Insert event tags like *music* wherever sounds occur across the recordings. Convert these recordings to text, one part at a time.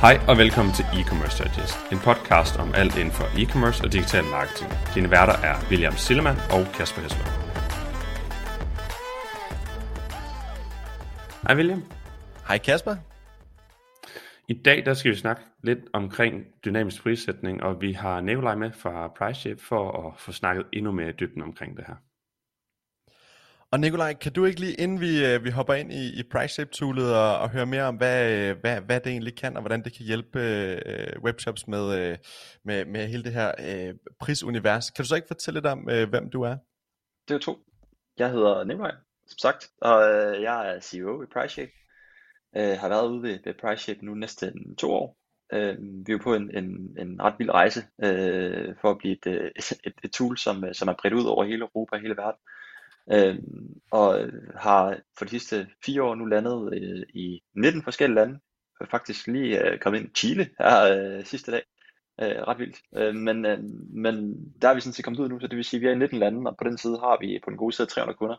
Hej og velkommen til E-Commerce Digest, en podcast om alt inden for e-commerce og digital marketing. Dine værter er William Sillemann og Kasper Hesler. Hej William. Hej Kasper. I dag der skal vi snakke lidt omkring dynamisk prissætning, og vi har Nikolaj med fra PriceShape for at få snakket endnu mere i dybden omkring det her. Og Nikolaj, kan du ikke lige, inden vi, øh, vi hopper ind i, i price shape toolet og, og høre mere om, hvad, øh, hvad, hvad det egentlig kan, og hvordan det kan hjælpe øh, webshops med, øh, med, med hele det her øh, prisunivers. Kan du så ikke fortælle lidt om, øh, hvem du er? Det er to. Jeg hedder Nikolaj, som sagt, og øh, jeg er CEO i price shape. Øh, har været ude ved, ved PriceShape nu næsten to år. Øh, vi er jo på en, en, en ret vild rejse øh, for at blive et, *laughs* et, et tool, som, som er bredt ud over hele Europa og hele verden. Øhm, øh, og har for de sidste fire år nu landet øh, i 19 forskellige lande. Øh, faktisk lige øh, kommet ind i Chile her øh, sidste dag. Øh, ret vildt. Øh, men, øh, men der er vi sådan set kommet ud nu, så det vil sige, at vi er i 19 lande, og på den side har vi på den gode side 300 kunder.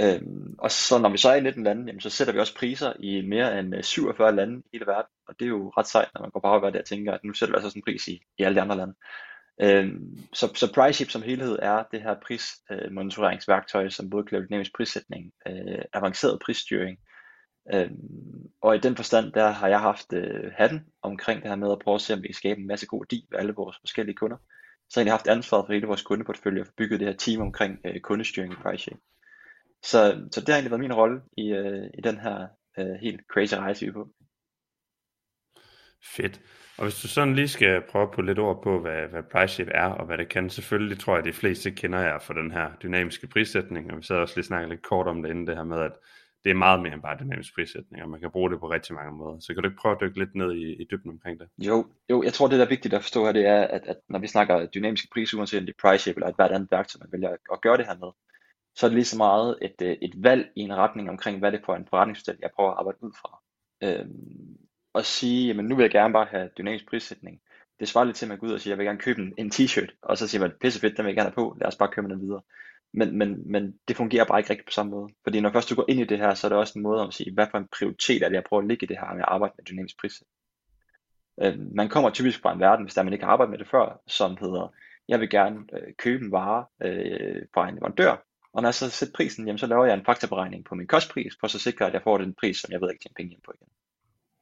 Øh, og så når vi så er i 19 lande, jamen, så sætter vi også priser i mere end øh, 47 lande i hele verden. Og det er jo ret sejt, når man går bare over og tænker, at nu sætter vi altså sådan en pris i, i alle de andre lande. Øhm, så, så PriceShip som helhed er det her prismonitoreringsværktøj, øh, som både kan lave dynamisk prissætning, øh, avanceret prisstyring. Øhm, og i den forstand, der har jeg haft øh, hatten omkring det her med at prøve at se, om vi kan skabe en masse god værdi ved alle vores forskellige kunder. Så jeg har haft ansvaret for hele vores kundeportfølje og bygget det her team omkring øh, kundestyring i PriceShip. Så, så det har egentlig været min rolle i, øh, i den her øh, helt crazy rejse, vi er på. Fedt. Og hvis du sådan lige skal prøve at putte lidt ord på, hvad, hvad PriceShip er og hvad det kan, selvfølgelig tror jeg, at de fleste kender jer for den her dynamiske prissætning, og vi sad også lige snakket lidt kort om det inden det her med, at det er meget mere end bare dynamisk prissætning, og man kan bruge det på rigtig mange måder. Så kan du ikke prøve at dykke lidt ned i, i dybden omkring det? Jo, jo, jeg tror det der er vigtigt at forstå her, det er, at, at når vi snakker dynamisk pris, uanset om det er PriceShip eller et hvert andet værktøj, man vælger at gøre det her med, så er det lige så meget et, øh, et valg i en retning omkring, hvad det er for en forretningsmodel, jeg prøver at arbejde ud fra. Øhm, og sige, jamen nu vil jeg gerne bare have dynamisk prissætning. Det svarer lidt til, at man går ud og siger, jeg vil gerne købe en, en t-shirt, og så siger man, pisse fedt, den vil jeg gerne have på, lad os bare købe den videre. Men, men, men det fungerer bare ikke rigtigt på samme måde. Fordi når først du går ind i det her, så er det også en måde at sige, hvad for en prioritet er det, jeg prøver at ligge i det her med at arbejde med dynamisk prissætning. Øh, man kommer typisk fra en verden, hvis der man ikke har arbejdet med det før, som hedder, jeg vil gerne øh, købe en vare øh, fra en leverandør, og når jeg så sætter prisen, jamen, så laver jeg en faktaberegning på min kostpris, for så sikre, at jeg får den pris, som jeg ved, jeg kan tjene penge hjem på igen.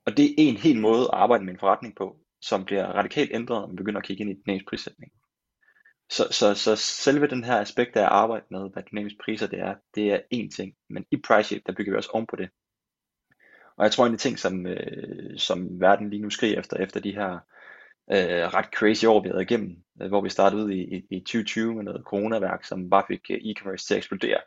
Og det er en helt måde at arbejde med en forretning på, som bliver radikalt ændret, når man begynder at kigge ind i dynamisk prissætning. Så, så, så selve den her aspekt af at arbejde med, hvad dynamisk priser det er, det er én ting. Men i PriceShip, der bygger vi også oven på det. Og jeg tror, en af de ting, som, øh, som verden lige nu skriger efter, efter de her øh, ret crazy år, vi har igennem, øh, hvor vi startede ud i, i, i 2020 med noget coronaværk, som bare fik øh, e-commerce til at eksplodere.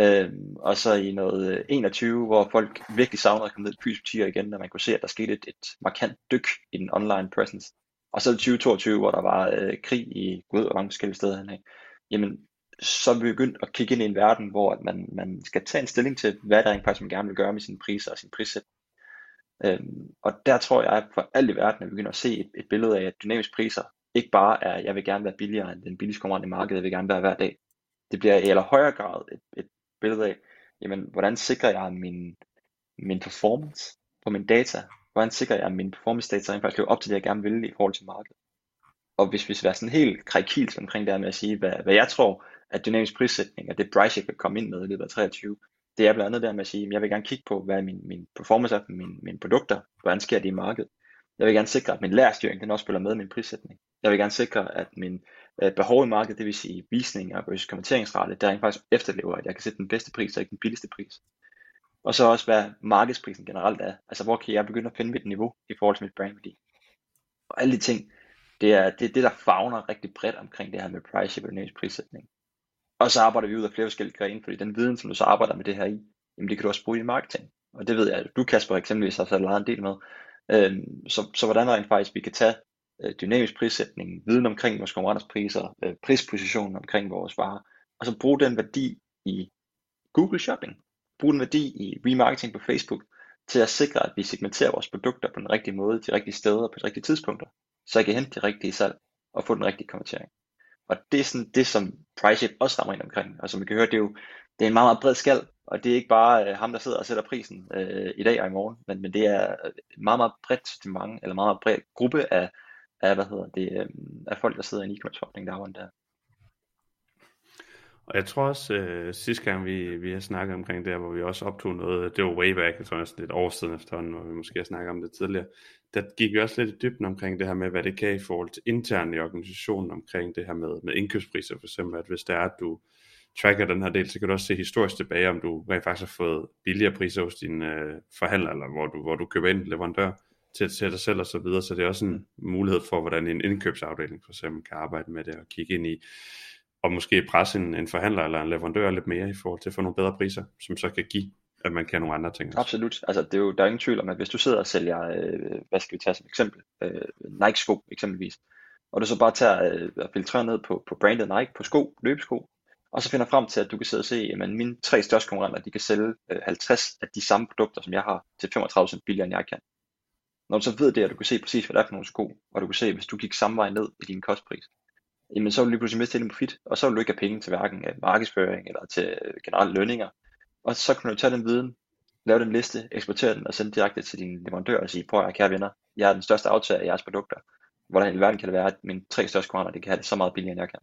Øhm, og så i noget øh, 21, hvor folk virkelig savnede at komme ned i fysiske butikker igen, når man kunne se, at der skete et, et markant dyk i den online presence. Og så i 2022, hvor der var øh, krig i gud og mange forskellige steder henad. jamen så er vi begyndt at kigge ind i en verden, hvor at man, man skal tage en stilling til, hvad der faktisk man gerne vil gøre med sine priser og sin prissætning. Øhm, og der tror jeg for alt i verden, at vi begynder at se et, et billede af, at dynamiske priser ikke bare er, jeg vil gerne være billigere end den billigste konkurrent i markedet, jeg vil gerne være hver dag. Det bliver i allerhøjere grad et, et billede af, jamen, hvordan sikrer jeg min, min performance på min data? Hvordan sikrer jeg, at min performance data rent faktisk lever op til det, jeg gerne vil i forhold til markedet? Og hvis vi skal være sådan helt krækilt omkring det her med at sige, hvad, hvad jeg tror, at dynamisk prissætning, at det price, jeg kan komme ind med i løbet af 23, det er blandt andet der med at sige, at jeg vil gerne kigge på, hvad min, min performance er på mine, mine produkter, hvordan sker det i markedet. Jeg vil gerne sikre, at min lærerstyring, den også spiller med min prissætning. Jeg vil gerne sikre, at min Øh, behov i markedet, det vil sige visninger versus konverteringsrate, der rent faktisk efterlever, at jeg kan sætte den bedste pris og ikke den billigste pris. Og så også, hvad markedsprisen generelt er. Altså, hvor kan jeg begynde at finde mit niveau i forhold til mit brandværdi. Og alle de ting, det er det, er det der fagner rigtig bredt omkring det her med price og prissætning. Og så arbejder vi ud af flere forskellige grene, fordi den viden, som du så arbejder med det her i, jamen det kan du også bruge i marketing. Og det ved jeg, at du Kasper eksempelvis har så en del med. Øhm, så, så hvordan rent faktisk vi kan tage Øh, dynamisk prissætning, viden omkring vores konkurrencepriser, øh, prispositionen omkring vores varer, og så bruge den værdi i Google Shopping, bruge den værdi i remarketing på Facebook, til at sikre, at vi segmenterer vores produkter på den rigtige måde, de rigtige steder på de rigtige tidspunkter, så jeg kan hente det rigtige salg og få den rigtige konvertering. Og det er sådan det, som PriceShip også rammer ind omkring. Og som vi kan høre, det er jo, det er en meget, meget bred skal, og det er ikke bare øh, ham, der sidder og sætter prisen øh, i dag og i morgen, men, men det er øh, et meget, meget bredt mange, eller meget, meget bred gruppe af, af, hvad hedder det, øh, af folk, der sidder i en e-commerce forretning, der der. Og jeg tror også, øh, sidste gang vi, vi har snakket omkring det hvor vi også optog noget, det var way back, jeg tror næsten lidt år siden efterhånden, hvor vi måske har snakket om det tidligere, der gik vi også lidt i dybden omkring det her med, hvad det kan i forhold til internt i organisationen omkring det her med, med indkøbspriser for eksempel, at hvis det er, at du tracker den her del, så kan du også se historisk tilbage, om du rent faktisk har fået billigere priser hos dine øh, forhandler, eller hvor du, hvor du køber ind leverandør til, til dig selv og så videre, så det er også en mulighed for, hvordan en indkøbsafdeling for eksempel kan arbejde med det og kigge ind i, og måske presse en, en forhandler eller en leverandør lidt mere i forhold til at få nogle bedre priser, som så kan give, at man kan nogle andre ting. Også. Absolut. Altså, det er jo, der er ingen tvivl om, at hvis du sidder og sælger, øh, hvad skal vi tage som eksempel, øh, Nike-sko eksempelvis, og du så bare tager øh, og filtrerer ned på, på branded Nike, på sko, løbesko, og så finder frem til, at du kan sidde og se, at mine tre største konkurrenter, de kan sælge øh, 50 af de samme produkter, som jeg har, til 35% billigere, end jeg kan. Når du så ved det, at du kan se præcis, hvad det er for nogle sko, og du kan se, hvis du gik samme vej ned i din kostpris, jamen så vil du lige pludselig miste din profit, og så vil du ikke have penge til hverken af markedsføring eller til øh, generelle lønninger. Og så kan du tage den viden, lave den liste, eksportere den og sende direkte til din leverandør og sige, prøv at kære venner, jeg er den største aftager af jeres produkter. Hvordan i verden kan det være, at mine tre største kunder, de kan have det så meget billigere, end jeg kan?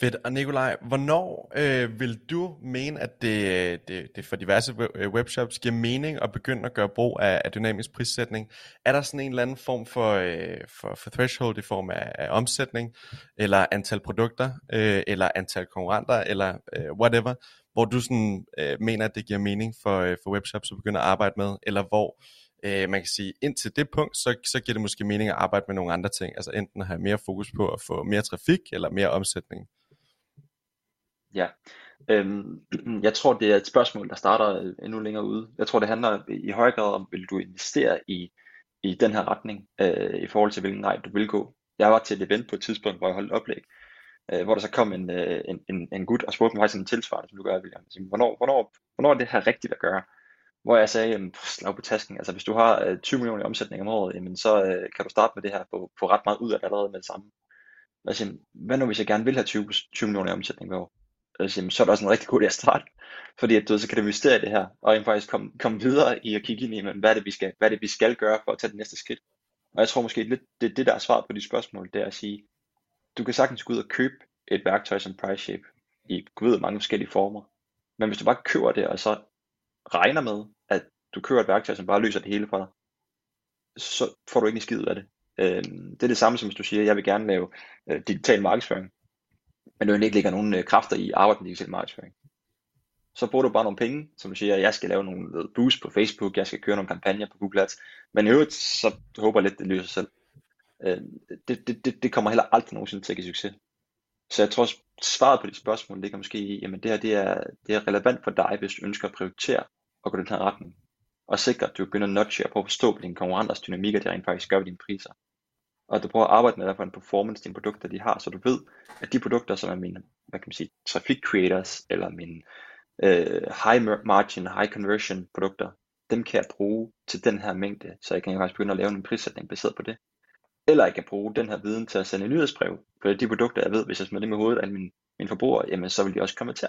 Fedt. Og Nikolaj, hvornår øh, vil du mene, at det, øh, det, det for diverse øh, webshops giver mening at begynde at gøre brug af, af dynamisk prissætning? Er der sådan en eller anden form for, øh, for, for threshold i form af, af omsætning, eller antal produkter, øh, eller antal konkurrenter, eller øh, whatever, hvor du sådan øh, mener, at det giver mening for, øh, for webshops at begynde at arbejde med, eller hvor øh, man kan sige, indtil det punkt, så, så giver det måske mening at arbejde med nogle andre ting, altså enten at have mere fokus på at få mere trafik, eller mere omsætning. Ja, øhm, *clears throat* jeg tror det er et spørgsmål, der starter øh, endnu længere ude. Jeg tror det handler i høj grad om, vil du investere i, i den her retning, øh, i forhold til hvilken vej du vil gå. Jeg var til et event på et tidspunkt, hvor jeg holdt oplæg, øh, hvor der så kom en, øh, en, en, en gut og spurgte mig faktisk en tilsvarende, som du gør, William. Så, hvornår, hvornår, hvornår er det her rigtigt at gøre? Hvor jeg sagde, jamen, slag på tasken, altså hvis du har øh, 20 millioner i omsætning om året, jamen, så øh, kan du starte med det her på, på ret meget ud af det allerede med det samme. Altså, hvad nu hvis jeg gerne vil have 20, 20 millioner i omsætning hver år? Øh, og så er det også en rigtig god idé at starte. Fordi at du så kan du investere i det her, og egentlig faktisk komme, komme videre i at kigge ind i, hvad er, det, vi skal, hvad er det, vi skal gøre for at tage det næste skridt. Og jeg tror måske lidt, det, det der er svaret på de spørgsmål, det er at sige, du kan sagtens gå ud og købe et værktøj som Price Shape i gud mange forskellige former. Men hvis du bare køber det, og så regner med, at du køber et værktøj, som bare løser det hele for dig, så får du ikke en skid af det. Øh, det er det samme som hvis du siger, jeg vil gerne lave øh, digital markedsføring men du ikke lægger nogen øh, kræfter i arbejde med digital markedsføring. Så bruger du bare nogle penge, som du siger, jeg skal lave nogle øh, boost på Facebook, jeg skal køre nogle kampagner på Google Ads, men i øvrigt, så håber jeg lidt, det løser sig selv. Øh, det, det, det, det kommer heller aldrig nogensinde til at give succes. Så jeg tror, svaret på dit spørgsmål ligger måske i, jamen det her det er, det er relevant for dig, hvis du ønsker at prioritere og gå den her retning. Og sikre, at du begynder at notche og prøve at forstå på dine konkurrenters dynamikker, der rent faktisk gør ved dine priser og at du prøver at arbejde med, hvad for en performance dine produkter de har, så du ved, at de produkter, som er mine, hvad kan man sige, traffic creators, eller mine øh, high margin, high conversion produkter, dem kan jeg bruge til den her mængde, så jeg kan faktisk begynde at lave en prissætning baseret på det. Eller jeg kan bruge den her viden til at sende nyhedsbrev, for de produkter, jeg ved, hvis jeg smider det med hovedet af min, min forbrugere, jamen så vil de også komme til.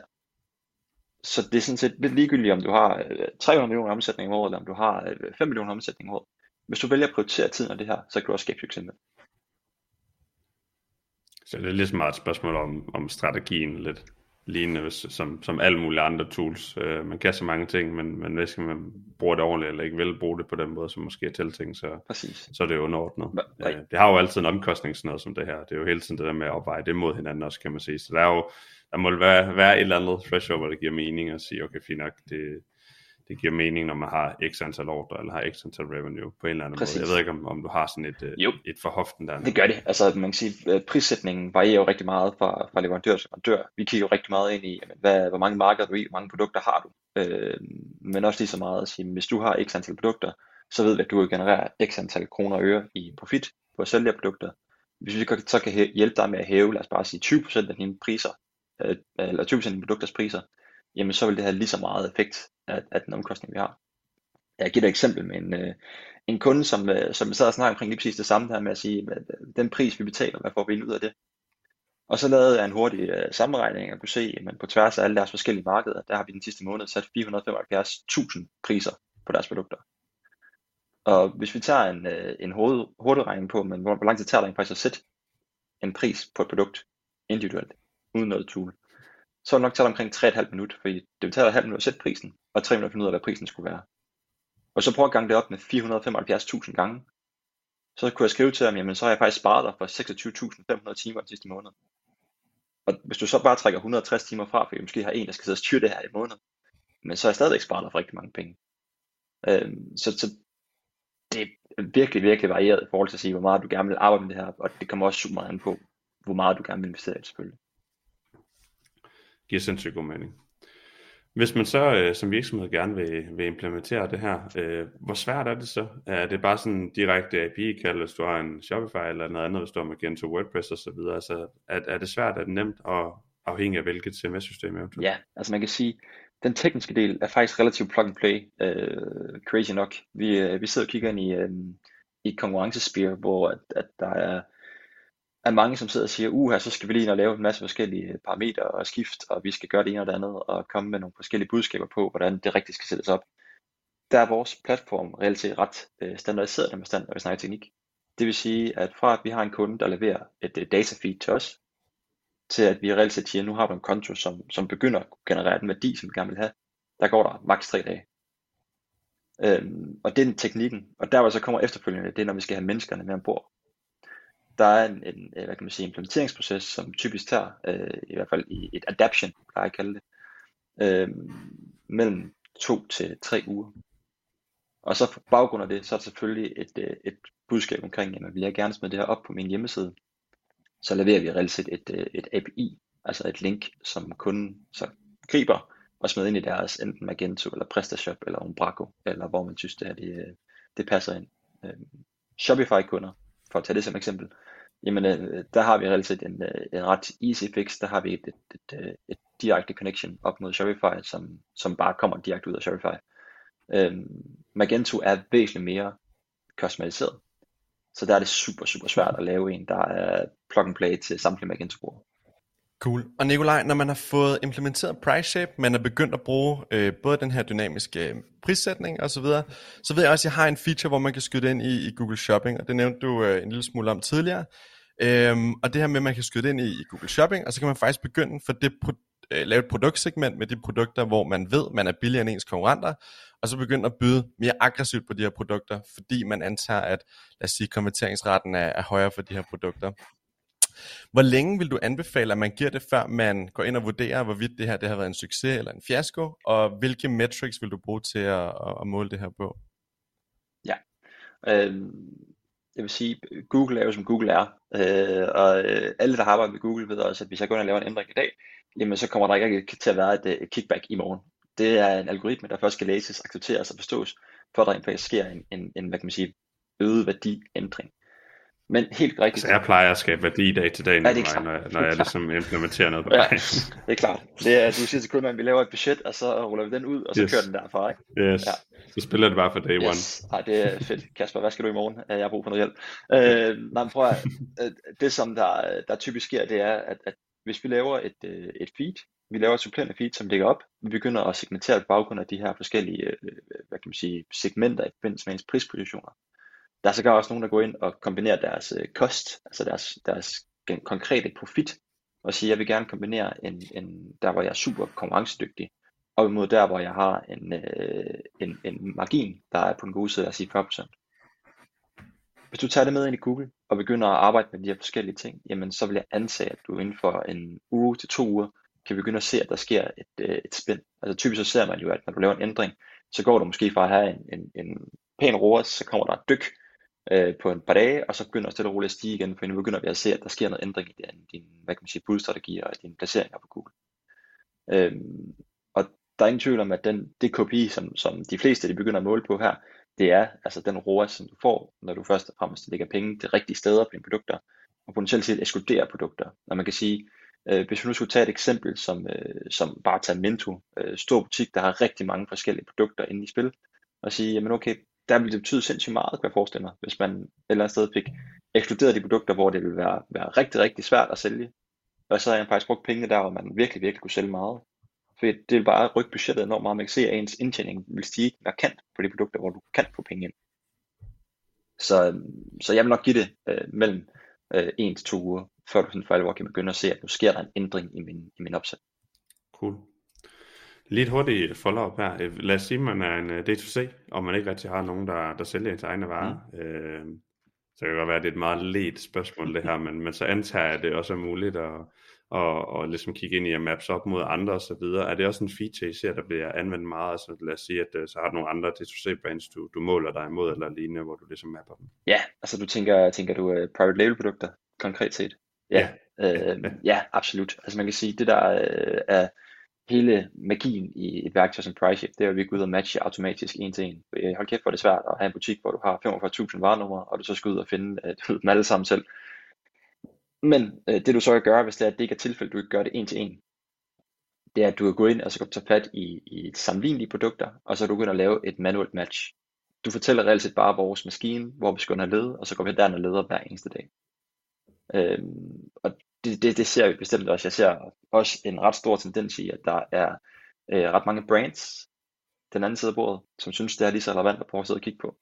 Så det er sådan set lidt ligegyldigt, om du har øh, 300 millioner omsætning om året, eller om du har øh, 5 millioner omsætning om året. Hvis du vælger at prioritere tiden af det her, så kan du også skabe succes med så det er ligesom meget et spørgsmål om, om strategien lidt lignende som, som alle mulige andre tools. Uh, man kan så mange ting, men, men hvis man bruger det ordentligt, eller ikke vil bruge det på den måde, som måske er tiltænkt, så, Præcis. så er det jo underordnet. Uh, det har jo altid en omkostning, sådan noget som det her. Det er jo hele tiden det der med at opveje det mod hinanden også, kan man sige. Så der er jo, der må være, være et eller andet threshold, hvor det giver mening at sige, okay, fint nok, det, det giver mening, når man har x antal ordre, eller har x antal revenue på en eller anden Præcis. måde. Jeg ved ikke, om, om du har sådan et, øh, jo. et forhoften der. Det gør det. Altså, man kan sige, at prissætningen varierer jo rigtig meget fra, fra leverandør til leverandør. Vi kigger jo rigtig meget ind i, jamen, hvad, hvor mange markeder du i, hvor mange produkter har du. Øh, men også lige så meget at sige, hvis du har x antal produkter, så ved vi, at du genererer x antal kroner og øre i profit på at sælge produkter. Hvis vi så kan hjælpe dig med at hæve, lad os bare sige 20% af dine priser, øh, eller 20% af dine produkters priser, jamen så vil det have lige så meget effekt af, af den omkostning, vi har. Jeg giver et eksempel med en, øh, en kunde, som, øh, som sad og snakkede omkring lige præcis det samme her med at sige, at den pris, vi betaler, hvad får vi ud af det? Og så lavede jeg en hurtig øh, sammenregning og kunne se, at på tværs af alle deres forskellige markeder, der har vi den sidste måned sat 475.000 priser på deres produkter. Og hvis vi tager en, øh, en hoved, regning på, men hvor, hvor lang tid tager det faktisk at sætte en pris på et produkt individuelt, uden noget tool, så er det nok taget omkring 3,5 minutter, fordi det vil tage et halvt minut at sætte prisen, og 3 minutter at finde ud af, hvad prisen skulle være. Og så prøv at gange det op med 475.000 gange, så kunne jeg skrive til ham, jamen så har jeg faktisk sparet dig for 26.500 timer den sidste måned. Og hvis du så bare trækker 160 timer fra, for jeg måske har en, der skal sidde og styre det her i måned, men så har jeg stadigvæk sparet dig for rigtig mange penge. Øhm, så, så det er virkelig, virkelig varieret i forhold til at sige, hvor meget du gerne vil arbejde med det her, og det kommer også super meget an på, hvor meget du gerne vil investere i det selvfølgelig. Giver sindssygt god mening. Hvis man så øh, som virksomhed gerne vil, vil implementere det her, øh, hvor svært er det så? Er det bare sådan direkte API-kald, hvis du har en Shopify eller noget andet, hvis du har Magento WordPress og så videre? Altså, er, er det svært, er det nemt, og afhængig af hvilket CMS-system eventuelt? Ja, altså man kan sige, den tekniske del er faktisk relativt plug and play, øh, crazy nok. Vi, øh, vi sidder og kigger ind i, øh, i konkurrencesphere, hvor at, at der er er mange, som sidder og siger, uha, så skal vi lige ind og lave en masse forskellige parametre og skift, og vi skal gøre det ene og det andet, og komme med nogle forskellige budskaber på, hvordan det rigtigt skal sættes op. Der er vores platform reelt set ret øh, standardiseret, når man stand, når vi snakker teknik. Det vil sige, at fra at vi har en kunde, der leverer et data datafeed til os, til at vi reelt set siger, nu har du en konto, som, som begynder at generere den værdi, som vi gerne vil have, der går der maks 3 dage. Øhm, og det er den teknikken. Og der hvor så kommer efterfølgende, det er når vi skal have menneskerne med ombord der er en, en øh, hvad kan man sige, implementeringsproces, som typisk tager, øh, i hvert fald i et adaption, plejer jeg at kalde det, øh, mellem to til tre uger. Og så på baggrund af det, så er der selvfølgelig et, øh, et budskab omkring, at vil jeg gerne smide det her op på min hjemmeside, så leverer vi reelt set et, øh, et API, altså et link, som kunden så griber og smider ind i deres enten Magento eller PrestaShop eller Umbraco, eller hvor man synes, det, her, det, det passer ind. Shopify-kunder for at tage det som eksempel, jamen øh, der har vi reelt set en, øh, en ret easy fix, der har vi et, et, et, øh, et direkte connection op mod Shopify, som, som bare kommer direkte ud af Shopify. Øhm, Magento er væsentligt mere customiseret. så der er det super, super svært at lave en, der er plug and play til samtlige Magento-brugere. Cool. Og Nikolaj, når man har fået implementeret price shape, man er begyndt at bruge øh, både den her dynamiske øh, prissætning og så videre, så ved jeg også, at jeg har en feature, hvor man kan skyde ind i, i Google Shopping, og det nævnte du øh, en lille smule om tidligere. Øhm, og det her med, at man kan skyde ind i, i Google Shopping, og så kan man faktisk begynde for det pro- øh, lave et produktsegment med de produkter, hvor man ved, man er billigere end ens konkurrenter, og så begynde at byde mere aggressivt på de her produkter, fordi man antager, at lad os sige, konverteringsraten er, er højere for de her produkter. Hvor længe vil du anbefale, at man giver det, før man går ind og vurderer, hvorvidt det her det har været en succes eller en fiasko, og hvilke metrics vil du bruge til at, at måle det her på? Ja, øhm, jeg vil sige, Google er jo som Google er, øh, og øh, alle, der har arbejdet med Google, ved også, at hvis jeg går ind og laver en ændring i dag, jamen så kommer der ikke til at være et, et kickback i morgen. Det er en algoritme, der først skal læses, accepteres og forstås, før der sker en, en, en hvad kan man sige, øget værdiændring. Men helt rigtigt. Så jeg plejer at skabe værdi dag til dag, ja, det er når, jeg, når jeg ligesom implementerer noget på ja, *laughs* det er klart. Det er, du siger til kunden, at vi laver et budget, og så ruller vi den ud, og så yes. kører den derfra. Ikke? Yes. Ja. Så spiller det bare for day yes. one. Ej, det er fedt. Kasper, hvad skal du i morgen? Jeg har brug for noget hjælp. Øh, nej, prøv at, det som der, der typisk sker, det er, at, at hvis vi laver et, øh, et feed, vi laver et supplerende feed, som ligger op, vi begynder at segmentere på baggrund af de her forskellige øh, hvad kan man sige, segmenter i forbindelse med ens prispositioner. Der er sågar også nogen, der går ind og kombinerer deres øh, kost, altså deres, deres konkrete profit, og siger, jeg vil gerne kombinere en, en, der, hvor jeg er super konkurrencedygtig, op imod der, hvor jeg har en, øh, en, en margin, der er på den gode side, lad os sige 40%. Hvis du tager det med ind i Google, og begynder at arbejde med de her forskellige ting, jamen så vil jeg antage, at du inden for en uge til to uger, kan begynde at se, at der sker et, øh, et spænd. Altså typisk så ser man jo, at når du laver en ændring, så går du måske fra at have en, en, en pæn roer, så kommer der et dyk, øh, på en par dage, og så begynder det stille og roligt at stige igen, for nu begynder vi at se, at der sker noget ændring i din, din hvad kan man sige, budstrategier og dine placeringer på Google. Øhm, og der er ingen tvivl om, at den, det KPI, som, som de fleste de begynder at måle på her, det er altså den ROAS, som du får, når du først og fremmest lægger penge til rigtige steder på dine produkter, og potentielt set ekskluderer produkter. Når man kan sige, øh, hvis vi nu skulle tage et eksempel, som, øh, som bare tager Mento, øh, stor butik, der har rigtig mange forskellige produkter inde i spil, og sige, jamen okay, der ville det betyde sindssygt meget, kan jeg forestille mig, hvis man et eller andet sted fik ekskluderet de produkter, hvor det ville være, være rigtig, rigtig svært at sælge. og så har jeg faktisk brugt pengene der, hvor man virkelig, virkelig kunne sælge meget. For det vil bare rykke budgettet enormt meget. Man kan se, at ens indtjening vil stige markant på de produkter, hvor du kan få penge ind. Så, øhm, så jeg vil nok give det øh, mellem øh, 1 til 2 uger, før du sådan for alvor kan begynde at se, at nu sker der en ændring i min, i min opsætning. Cool. Lidt hurtigt follow-up her. Lad os sige, at man er en øh, D2C, og man ikke rigtig har nogen, der, der sælger ens egne varer. Mm. Øh, så kan det godt være, at det er et meget let spørgsmål det her, men, men så antager jeg, at det også er muligt at, og, og ligesom kigge ind i at maps op mod andre osv. Er det også en feature, I ser, der bliver anvendt meget? Altså lad os sige, at øh, så har du nogle andre D2C-brands, du, du måler dig imod eller lignende, hvor du ligesom mapper dem. Ja, altså du tænker, tænker du uh, private label produkter konkret set? Ja, ja. Øh, ja. ja, absolut. Altså man kan sige, det der uh, er hele magien i et værktøj som PriceShift, det er at vi går ud og matche automatisk en til en. Øh, hold kæft, hvor det er svært at have en butik, hvor du har 45.000 varenumre, og du så skal ud og finde øh, ved dem alle sammen selv. Men øh, det du så kan gøre, hvis det, er, at det ikke er tilfældet, du ikke gør det en til en, det er, at du kan gå ind og så kan tage fat i, i sammenlignelige produkter, og så kan du begynde at lave et manuelt match. Du fortæller reelt set bare vores maskine, hvor vi skal have og så går vi derind og leder hver eneste dag. Øhm, og det, det, det ser vi bestemt også. Jeg ser også en ret stor tendens i, at der er øh, ret mange brands, den anden side af bordet, som synes, det er lige så relevant at prøve at sidde og kigge på.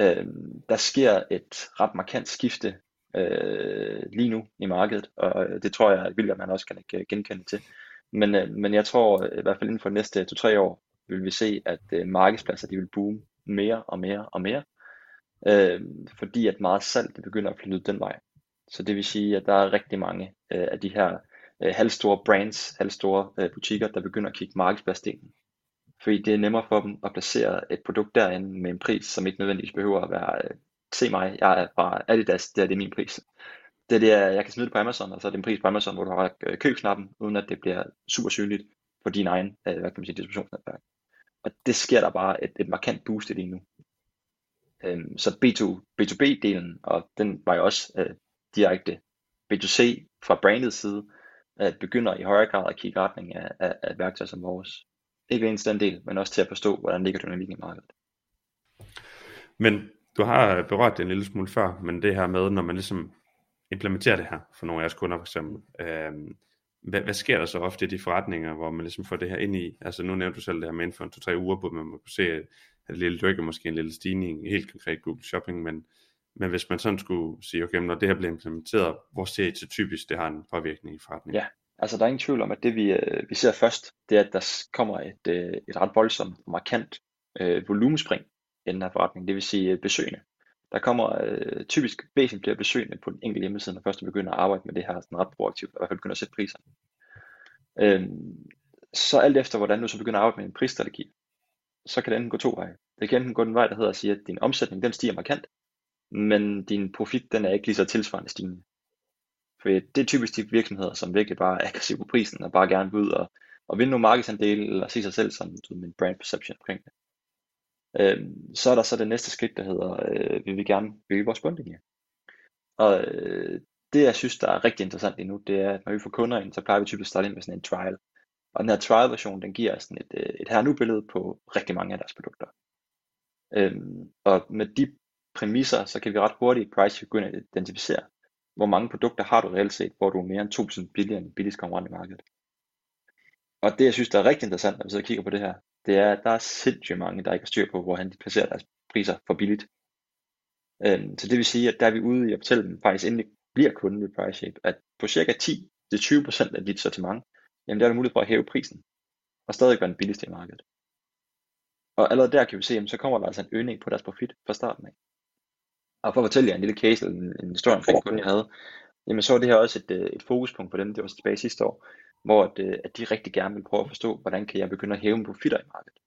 Øh, der sker et ret markant skifte øh, lige nu i markedet, og det tror jeg, at William man også kan øh, genkende til. Men, øh, men jeg tror øh, i hvert fald inden for de næste 2-3 år, vil vi se, at øh, markedspladser de vil boome mere og mere og mere, øh, fordi at meget salg det begynder at flytte ud den vej. Så det vil sige, at der er rigtig mange øh, af de her øh, halvstore brands, halvstore øh, butikker, der begynder at kigge markedspladsdelen. Fordi det er nemmere for dem at placere et produkt derinde med en pris, som ikke nødvendigvis behøver at være øh, se mig, jeg er fra Adidas, det er det min pris. Det er det, jeg kan smide det på Amazon, og så er det en pris på Amazon, hvor du har øh, uden at det bliver super synligt på din egen, øh, hvad kan man sige, distributionsnetværk. Og det sker der bare et, et markant boost i lige nu. Øhm, så B2, B2B-delen, og den var jo også øh, direkte B2C fra brandets side, at begynder i højere grad at kigge retning af, af, af værktøjer som vores. Ikke alene den del, men også til at forstå, hvordan ligger dynamikken i markedet. Men du har berørt det en lille smule før, men det her med, når man ligesom implementerer det her for nogle af jeres kunder for eksempel, øh, hvad, hvad sker der så ofte i de forretninger, hvor man ligesom får det her ind i? Altså nu nævnte du selv det her med inden for en to-tre uger, hvor man må kunne se, at det lille dykke, måske en lille stigning, helt konkret Google Shopping, men, men hvis man sådan skulle sige, okay, når det her bliver implementeret, hvor ser I til typisk, det har en påvirkning i forretningen? Ja, altså der er ingen tvivl om, at det vi, øh, vi ser først, det er, at der kommer et, øh, et ret voldsomt, markant øh, volumespring i den her forretning, det vil sige øh, besøgende. Der kommer øh, typisk væsentligt flere besøgende på den enkelte hjemmeside, når først man begynder at arbejde med det her sådan ret proaktivt, og i hvert fald begynder at sætte priser. Øhm, så alt efter hvordan du så begynder at arbejde med en prisstrategi, så kan det enten gå to veje. Det kan enten gå den vej, der hedder at sige, at din omsætning den stiger markant, men din profit den er ikke lige så tilsvarende stigende. For det er typisk de virksomheder, som virkelig bare er aggressive på prisen, og bare gerne vil ud og, og vinde nogle markedsandele, eller se sig selv som en brand perception omkring det. Øh, så er der så det næste skridt, der hedder, øh, vi vil gerne bygge vores bundlinje. Og øh, det, jeg synes, der er rigtig interessant lige nu, det er, at når vi får kunder ind, så plejer vi typisk at starte ind med sådan en trial. Og den her trial version, den giver sådan et, øh, et her nu billede på rigtig mange af deres produkter. Øhm, og med de præmisser, så kan vi ret hurtigt i price begynde at identificere, hvor mange produkter har du reelt set, hvor du er mere end 2% billigere end billigst konkurrent i markedet. Og det, jeg synes, der er rigtig interessant, når vi så kigger på det her, det er, at der er sindssygt mange, der ikke har styr på, hvor han de placerer deres priser for billigt. Øhm, så det vil sige, at der er vi ude i at fortælle dem, faktisk endelig bliver kunden ved PriceShape, at på cirka 10-20% af dit sortiment, jamen der er der mulighed for at hæve prisen, og stadig være den billigste i markedet. Og allerede der kan vi se, at så kommer der altså en øgning på deres profit fra starten af. Og for at fortælle jer en lille case, eller en, en historie omkring kunden, jeg havde, jamen så var det her også et, øh, et fokuspunkt for dem, det var tilbage sidste år, hvor at, øh, at de rigtig gerne ville prøve at forstå, hvordan kan jeg begynde at hæve mine profitter i markedet.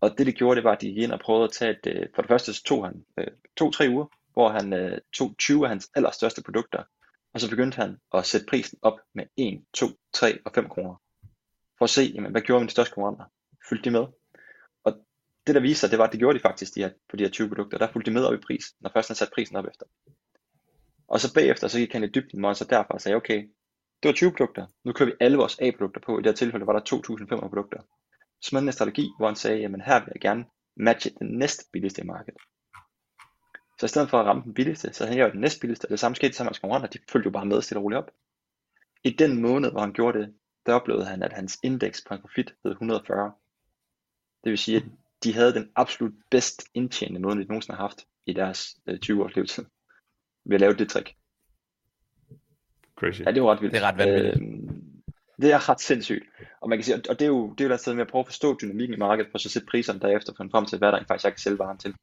Og det de gjorde, det var, at de gik ind og prøvede at tage et, øh, for det første så tog han øh, to-tre uger, hvor han øh, tog 20 af hans allerstørste produkter, og så begyndte han at sætte prisen op med 1, 2, 3 og 5 kroner. For at se, jamen, hvad gjorde mine største konkurrenter? Fyldte de med? Det der viser sig, det var, at det gjorde de faktisk de her, på de her 20 produkter. Der fulgte de med op i pris, når først han satte prisen op efter. Og så bagefter, så gik han i dybden, og så derfra sagde, okay, det var 20 produkter. Nu kører vi alle vores A-produkter på. I det her tilfælde var der 2.500 produkter. Så med en strategi, hvor han sagde, jamen her vil jeg gerne matche den næst billigste i markedet. Så i stedet for at ramme den billigste, så havde jeg jo den næst billigste, og det samme skete sammen med konkurrenter, de følte jo bare med stille og roligt op. i den måned, hvor han gjorde det, der oplevede han, at hans indeks på en profit hed 140. Det vil sige, at de havde den absolut bedst indtjenende måned, de nogensinde har haft i deres øh, 20 års levetid ved at lave det trick. Crazy. Ja, det er jo ret vildt. Det er ret vanvittigt. Øhm, det er ret sindssygt. Og man kan sige, og det er jo, det er jo et sted med at prøve at forstå dynamikken i markedet, for så sætte priserne derefter for frem til, hvad der faktisk jeg kan sælge varen til.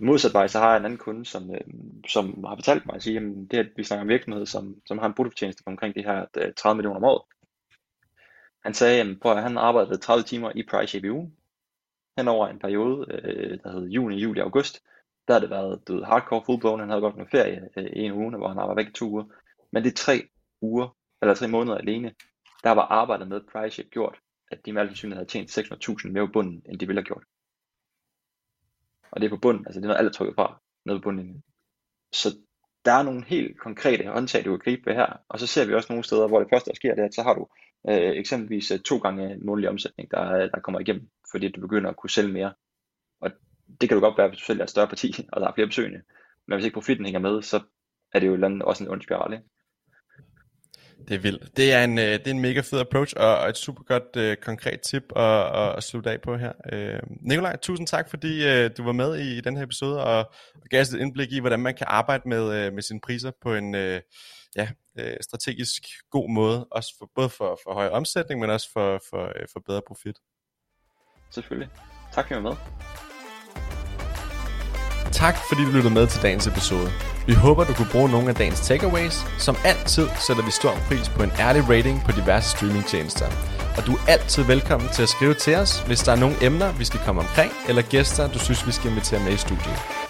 Modsat vej, så har jeg en anden kunde, som, øh, som har fortalt mig at sige, at det at vi snakker om virksomhed, som, som har en bruttofortjeneste på omkring de her øh, 30 millioner om året. Han sagde, at prøv, at han arbejdede 30 timer i Price uge. Hen over en periode, øh, der hed juni, juli, august. Der har det været du ved, hardcore full Han havde godt noget ferie øh, en uge, hvor han arbejdede væk i to uger. Men det er tre uger, eller tre måneder alene, der var arbejdet med Price gjort, at de med al havde tjent 600.000 mere på bunden, end de ville have gjort. Og det er på bunden, altså det er noget, alle er trykket fra, nede på bunden. Så der er nogle helt konkrete håndtag, du kan gribe ved her. Og så ser vi også nogle steder, hvor det første, der sker, det er, at så har du øh, eksempelvis øh, to gange månedlig omsætning, der, der kommer igennem, fordi du begynder at kunne sælge mere. Og det kan du godt være, hvis du sælger et større parti, *laughs* og der er flere besøgende. Men hvis ikke profitten hænger med, så er det jo også en ond spiral. Ikke? Det er vildt. Det er en, øh, det er en mega fed approach, og, et super godt uh, øh, konkret tip at, at, slutte af på her. Uh, Nikolaj, tusind tak, fordi uh, du var med i, i den her episode, og, og gav os et indblik i, hvordan man kan arbejde med, uh, med sine priser på en uh, ja, uh, strategisk god måde, også for, både for, for højere omsætning, men også for, for, uh, for bedre profit. Selvfølgelig. Tak for at med. Tak fordi du lyttede med til dagens episode. Vi håber, du kunne bruge nogle af dagens takeaways. Som altid sætter vi stor pris på en ærlig rating på diverse streamingtjenester. Og du er altid velkommen til at skrive til os, hvis der er nogle emner, vi skal komme omkring, eller gæster, du synes, vi skal invitere med i studiet.